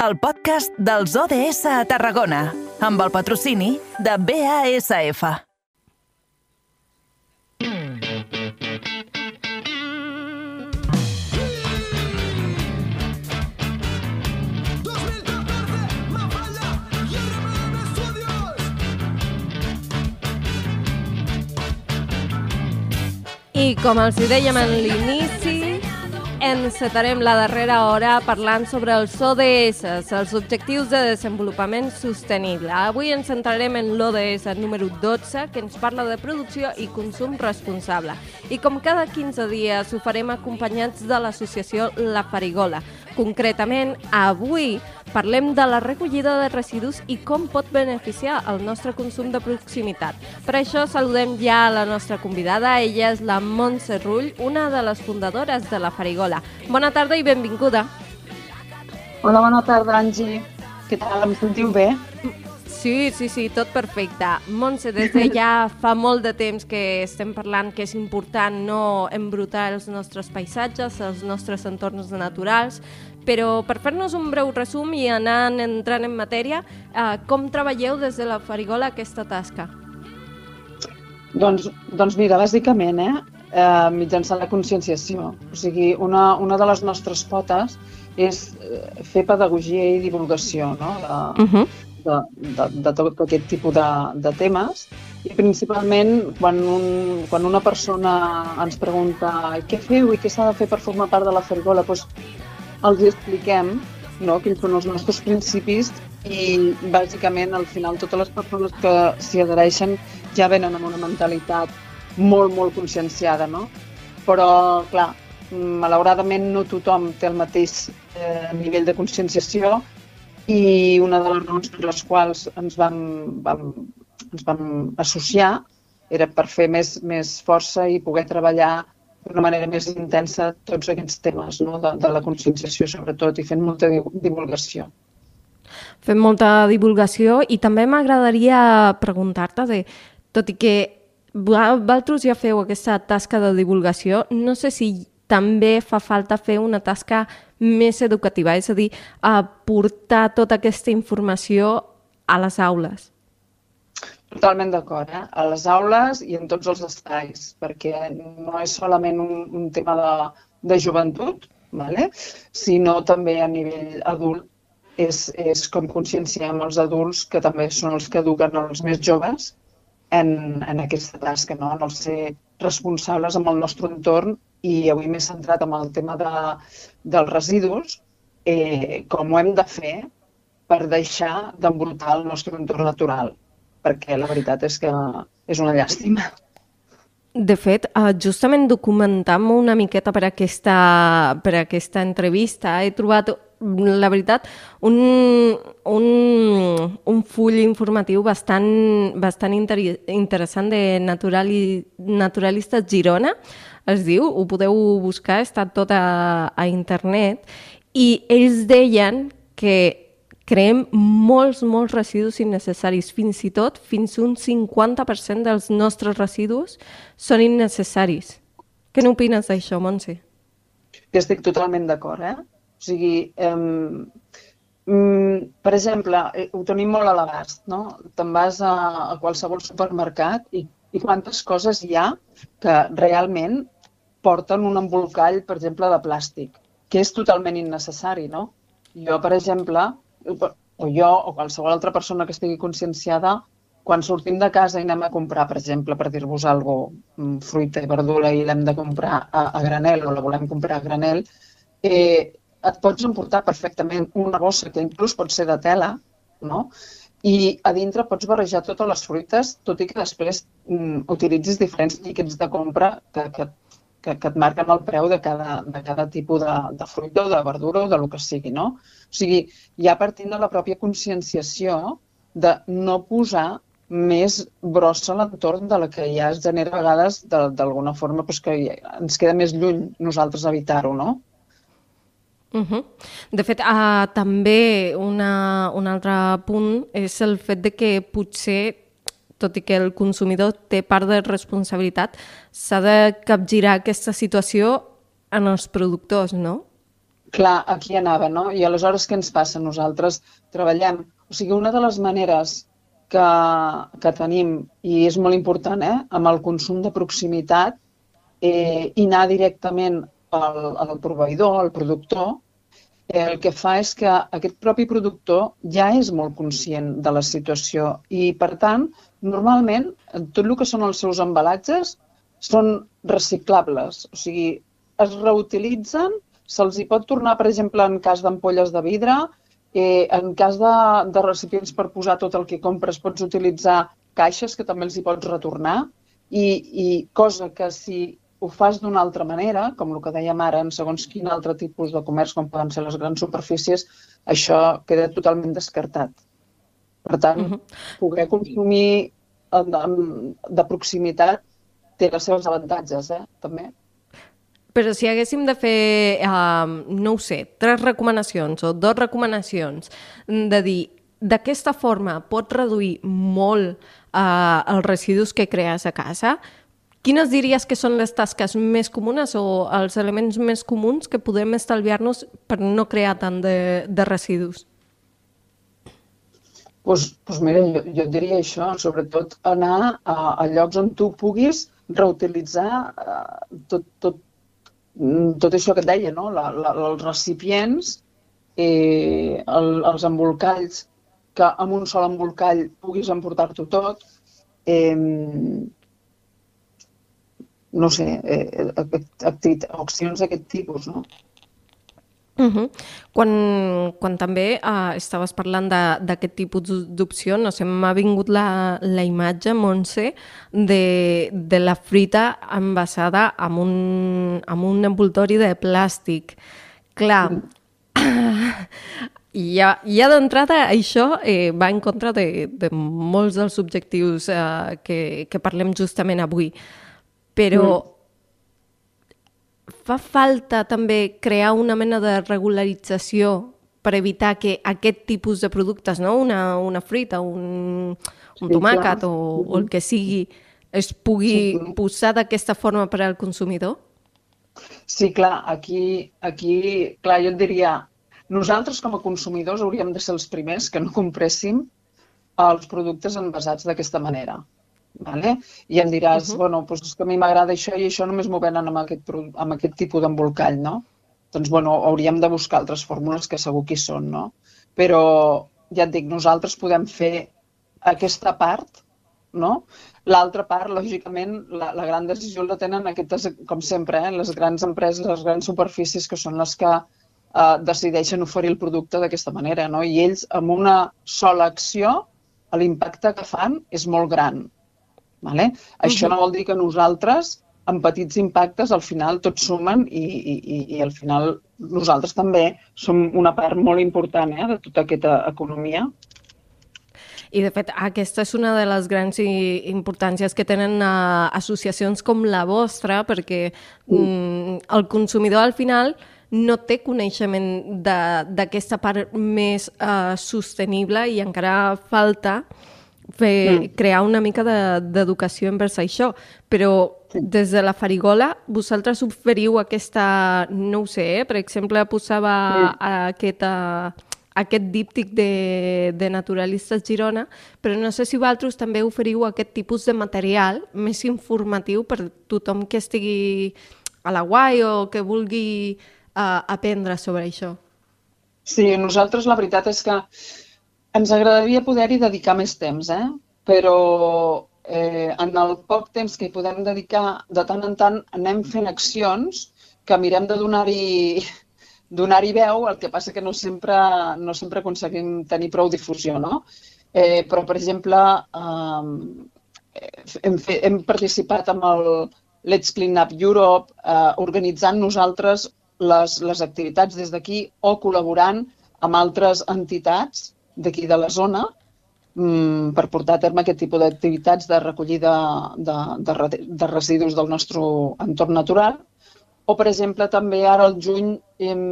el podcast dels ODS a Tarragona, amb el patrocini de BASF. I com els hi dèiem en l'inici, encetarem la darrera hora parlant sobre els ODS, els Objectius de Desenvolupament Sostenible. Avui ens centrarem en l'ODS número 12, que ens parla de producció i consum responsable. I com cada 15 dies ho farem acompanyats de l'associació La Farigola. Concretament, avui parlem de la recollida de residus i com pot beneficiar el nostre consum de proximitat. Per això saludem ja a la nostra convidada. Ella és la Montse Rull, una de les fundadores de la Farigola. Bona tarda i benvinguda. Hola, bona tarda, Angi. Què tal? Em sentiu bé? Sí, sí, sí, tot perfecte. Montse, des de ja fa molt de temps que estem parlant que és important no embrutar els nostres paisatges, els nostres entorns naturals, però per fer-nos un breu resum i anar entrant en matèria, eh, com treballeu des de la Farigola aquesta tasca? Doncs, doncs mira, bàsicament, eh, eh, mitjançant la conscienciació. O sigui, una, una de les nostres potes és eh, fer pedagogia i divulgació no? de, uh -huh. de, de, de tot aquest tipus de, de temes i principalment quan, un, quan una persona ens pregunta què feu i què s'ha de fer per formar part de la Farigola, doncs els expliquem no, quins són els nostres principis i bàsicament al final totes les persones que s'hi adhereixen ja venen amb una mentalitat molt, molt conscienciada, no? Però, clar, malauradament no tothom té el mateix eh, nivell de conscienciació i una de les raons per les quals ens vam, vam, ens vam associar era per fer més, més força i poder treballar d'una manera més intensa tots aquests temes no? de, de la conscienciació sobretot i fent molta divulgació. Fem molta divulgació i també m'agradaria preguntar-te, de, tot i que vosaltres ja feu aquesta tasca de divulgació, no sé si també fa falta fer una tasca més educativa, és a dir, portar tota aquesta informació a les aules. Totalment d'acord, eh? a les aules i en tots els espais, perquè no és solament un, un tema de, de joventut, vale? sinó també a nivell adult. És, és com conscienciar amb els adults, que també són els que eduquen els més joves, en, en aquesta tasca, no? en el ser responsables amb el nostre entorn i avui m'he centrat en el tema de, dels residus, eh, com ho hem de fer per deixar d'embrutar el nostre entorn natural perquè la veritat és que és una llàstima. De fet, eh, justament documentant-me una miqueta per aquesta, per aquesta entrevista, he trobat, la veritat, un, un, un full informatiu bastant, bastant inter interessant de Naturali, Naturalistes Girona, es diu, ho podeu buscar, està tot a, a internet, i ells deien que creem molts, molts residus innecessaris. Fins i tot, fins un 50% dels nostres residus són innecessaris. Què n'opines d'això, Montse? Jo estic totalment d'acord, eh? O sigui, eh, per exemple, eh, ho tenim molt a l'abast, no? Te'n vas a, a qualsevol supermercat i, i quantes coses hi ha que realment porten un embolcall, per exemple, de plàstic, que és totalment innecessari, no? Jo, per exemple, o jo o qualsevol altra persona que estigui conscienciada, quan sortim de casa i anem a comprar, per exemple, per dir-vos cosa, mm, fruita i verdura i l'hem de comprar a, a granel o la volem comprar a granel, eh, et pots emportar perfectament una bossa que inclús pot ser de tela, no? i a dintre pots barrejar totes les fruites, tot i que després mm, utilitzis diferents líquids de compra que, que que, que et marquen el preu de cada, de cada tipus de, de fruita o de verdura o de lo que sigui, no? O sigui, ja partint de la pròpia conscienciació de no posar més brossa a l'entorn de la que ja es genera a vegades d'alguna forma doncs que ens queda més lluny nosaltres evitar-ho, no? Uh -huh. De fet, uh, també una, un altre punt és el fet de que potser tot i que el consumidor té part de responsabilitat, s'ha de capgirar aquesta situació en els productors, no? clar, aquí anava, no? I aleshores què ens passa? Nosaltres treballem... O sigui, una de les maneres que, que tenim, i és molt important, eh, amb el consum de proximitat eh, i anar directament al, al proveïdor, al productor, el que fa és que aquest propi productor ja és molt conscient de la situació i, per tant, normalment, tot el que són els seus embalatges són reciclables, o sigui, es reutilitzen, se'ls hi pot tornar, per exemple, en cas d'ampolles de vidre, eh, en cas de, de recipients per posar tot el que compres, pots utilitzar caixes que també els hi pots retornar, i, i cosa que si ho fas d'una altra manera, com el que dèiem ara, en segons quin altre tipus de comerç, com poden ser les grans superfícies, això queda totalment descartat. Per tant, uh -huh. poder consumir de, proximitat té els seus avantatges, eh, també. Però si haguéssim de fer, uh, no ho sé, tres recomanacions o dos recomanacions, de dir, d'aquesta forma pots reduir molt uh, els residus que crees a casa, Quines diries que són les tasques més comunes o els elements més comuns que podem estalviar-nos per no crear tant de, de residus? Pues, pues mira, jo, jo diria això, sobretot anar a, a llocs on tu puguis reutilitzar uh, tot, tot, tot això que et deia, no? la, la, els recipients, eh, el, els embolcalls, que amb un sol embolcall puguis emportar-t'ho tot, eh, no sé, eh, accions d'aquest tipus, no? Uh -huh. quan, quan també uh, estaves parlant d'aquest tipus d'opció, no sé, m'ha vingut la, la imatge, Montse, de, de la frita envasada amb un, amb un envoltori de plàstic. Clar, mm. ja, ja d'entrada això eh, va en contra de, de molts dels objectius eh, que, que parlem justament avui però mm. fa falta també crear una mena de regularització per evitar que aquest tipus de productes, no? una, una fruita, un, un sí, tomàquet o, o el que sigui, es pugui sí, posar d'aquesta forma per al consumidor? Sí, clar, aquí, aquí clar, jo et diria, nosaltres com a consumidors hauríem de ser els primers que no compréssim els productes envasats d'aquesta manera. Vale? I em diràs, uh -huh. bueno, doncs és que a mi m'agrada això i això només m'ho venen amb aquest, amb aquest tipus d'embolcall, no? Doncs, bueno, hauríem de buscar altres fórmules que segur que hi són, no? Però, ja et dic, nosaltres podem fer aquesta part, no? L'altra part, lògicament, la, la gran decisió la tenen aquestes, com sempre, eh, les grans empreses, les grans superfícies, que són les que eh, decideixen oferir el producte d'aquesta manera, no? I ells, amb una sola acció, l'impacte que fan és molt gran. Vale? Uh -huh. Això no vol dir que nosaltres, amb petits impactes, al final tots sumen i, i, i al final nosaltres també som una part molt important eh, de tota aquesta economia. I, de fet, aquesta és una de les grans importàncies que tenen uh, associacions com la vostra, perquè mm, el consumidor, al final, no té coneixement d'aquesta part més uh, sostenible i encara falta fer, mm. crear una mica d'educació de, envers això, però sí. des de la farigola vosaltres oferiu aquesta, no ho sé, eh? per exemple, posava sí. aquest, aquest díptic de, de naturalistes Girona, però no sé si vosaltres també oferiu aquest tipus de material més informatiu per tothom que estigui a la guai o que vulgui uh, aprendre sobre això. Sí, nosaltres la veritat és que ens agradaria poder-hi dedicar més temps, eh? però eh, en el poc temps que hi podem dedicar, de tant en tant anem fent accions que mirem de donar-hi donar-hi veu, el que passa que no sempre, no sempre aconseguim tenir prou difusió, no? Eh, però, per exemple, eh, hem, fe, hem participat amb el Let's Clean Up Europe, eh, organitzant nosaltres les, les activitats des d'aquí o col·laborant amb altres entitats d'aquí de la zona mm, per portar a terme aquest tipus d'activitats de recollida de, de, de residus del nostre entorn natural. O, per exemple, també ara al juny em,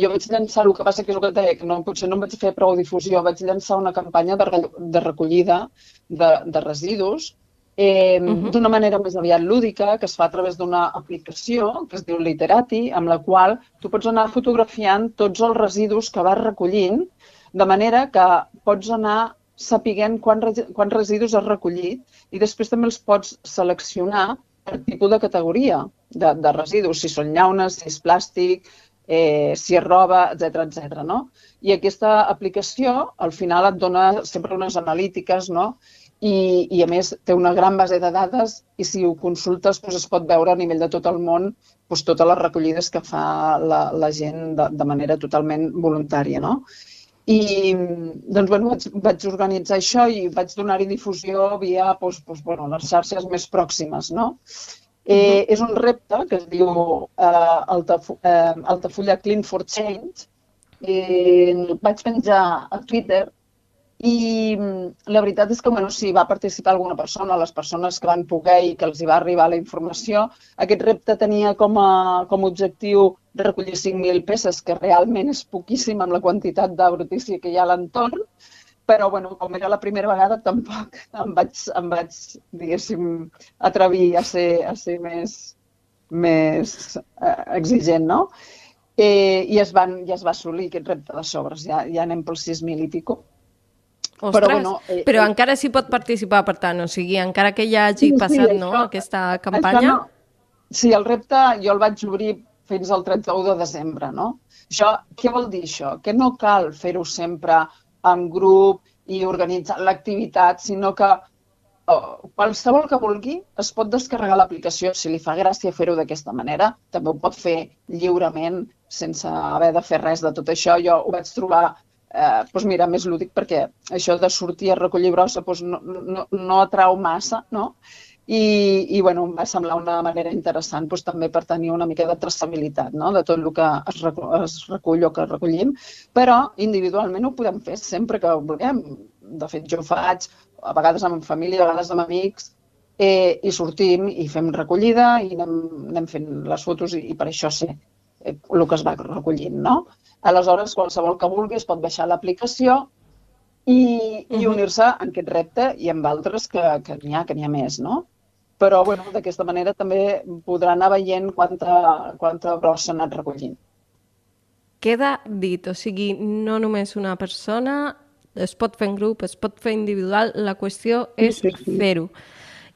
jo vaig llançar, el que passa que és el que deia, que no, potser no em vaig fer prou difusió, vaig llançar una campanya de, de recollida de, de residus eh, uh -huh. d'una manera més aviat lúdica, que es fa a través d'una aplicació que es diu Literati, amb la qual tu pots anar fotografiant tots els residus que vas recollint, de manera que pots anar sapiguent quants residus has recollit i després també els pots seleccionar per tipus de categoria de, de residus, si són llaunes, si és plàstic, eh, si és roba, etc etc. no? I aquesta aplicació, al final, et dona sempre unes analítiques, no? i, i a més té una gran base de dades i si ho consultes doncs es pot veure a nivell de tot el món doncs totes les recollides que fa la, la gent de, de manera totalment voluntària. No? I doncs, bueno, vaig, vaig organitzar això i vaig donar-hi difusió via doncs, doncs, bueno, les xarxes més pròximes. No? Eh, és un repte que es diu eh, Altaf eh, Altafulla Clean for Change. Eh, vaig penjar a Twitter i la veritat és que, bueno, si va participar alguna persona, les persones que van poder i que els hi va arribar la informació, aquest repte tenia com a, com a objectiu recollir 5.000 peces, que realment és poquíssim amb la quantitat de brutícia que hi ha a l'entorn, però bueno, com era la primera vegada tampoc em vaig, em vaig diguéssim, atrevir a ser, a ser més, més eh, exigent, no? Eh, i, es van, ja es va assolir aquest repte de sobres, ja, ja anem pels 6.000 i pico. Ostres, però, bueno, eh, però eh, encara s'hi pot participar, per tant, o sigui, encara que ja hagi sí, passat sí, no, això, aquesta campanya... No. Sí, el repte jo el vaig obrir fins al 31 de desembre, no? Això, què vol dir això? Que no cal fer-ho sempre en grup i organitzar l'activitat, sinó que oh, qualsevol que vulgui es pot descarregar l'aplicació si li fa gràcia fer-ho d'aquesta manera. També ho pot fer lliurement, sense haver de fer res de tot això. Jo ho vaig trobar eh, doncs mira, més lúdic perquè això de sortir a recollir brossa doncs no, no, no atrau massa, no? I, i bueno, em va semblar una manera interessant doncs, també per tenir una mica de traçabilitat no? de tot el que es, recull, es recull o que recollim, però individualment ho podem fer sempre que vulguem. De fet, jo ho faig a vegades amb família, a vegades amb amics, eh, i sortim i fem recollida i anem, anem fent les fotos i, i per això sé eh, el que es va recollint, no? Aleshores, qualsevol que vulgui es pot baixar l'aplicació i, i unir-se en aquest repte i amb altres que, que n'hi ha, que n'hi ha més, no? Però, bueno, d'aquesta manera també podrà anar veient quanta, quanta brossa s'ha anat recollint. Queda dit, o sigui, no només una persona, es pot fer en grup, es pot fer individual, la qüestió és sí, sí. fer-ho.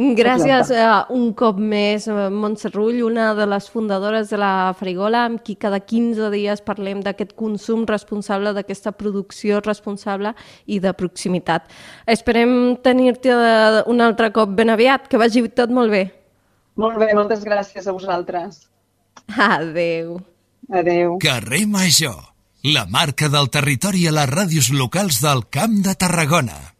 Gràcies uh, un cop més, uh, Montse Rull, una de les fundadores de la Frigola, amb qui cada 15 dies parlem d'aquest consum responsable, d'aquesta producció responsable i de proximitat. Esperem tenir-te uh, un altre cop ben aviat. Que vagi tot molt bé. Molt bé, moltes gràcies a vosaltres. Adeu. Adeu. Carrer Major, la marca del territori a les ràdios locals del Camp de Tarragona.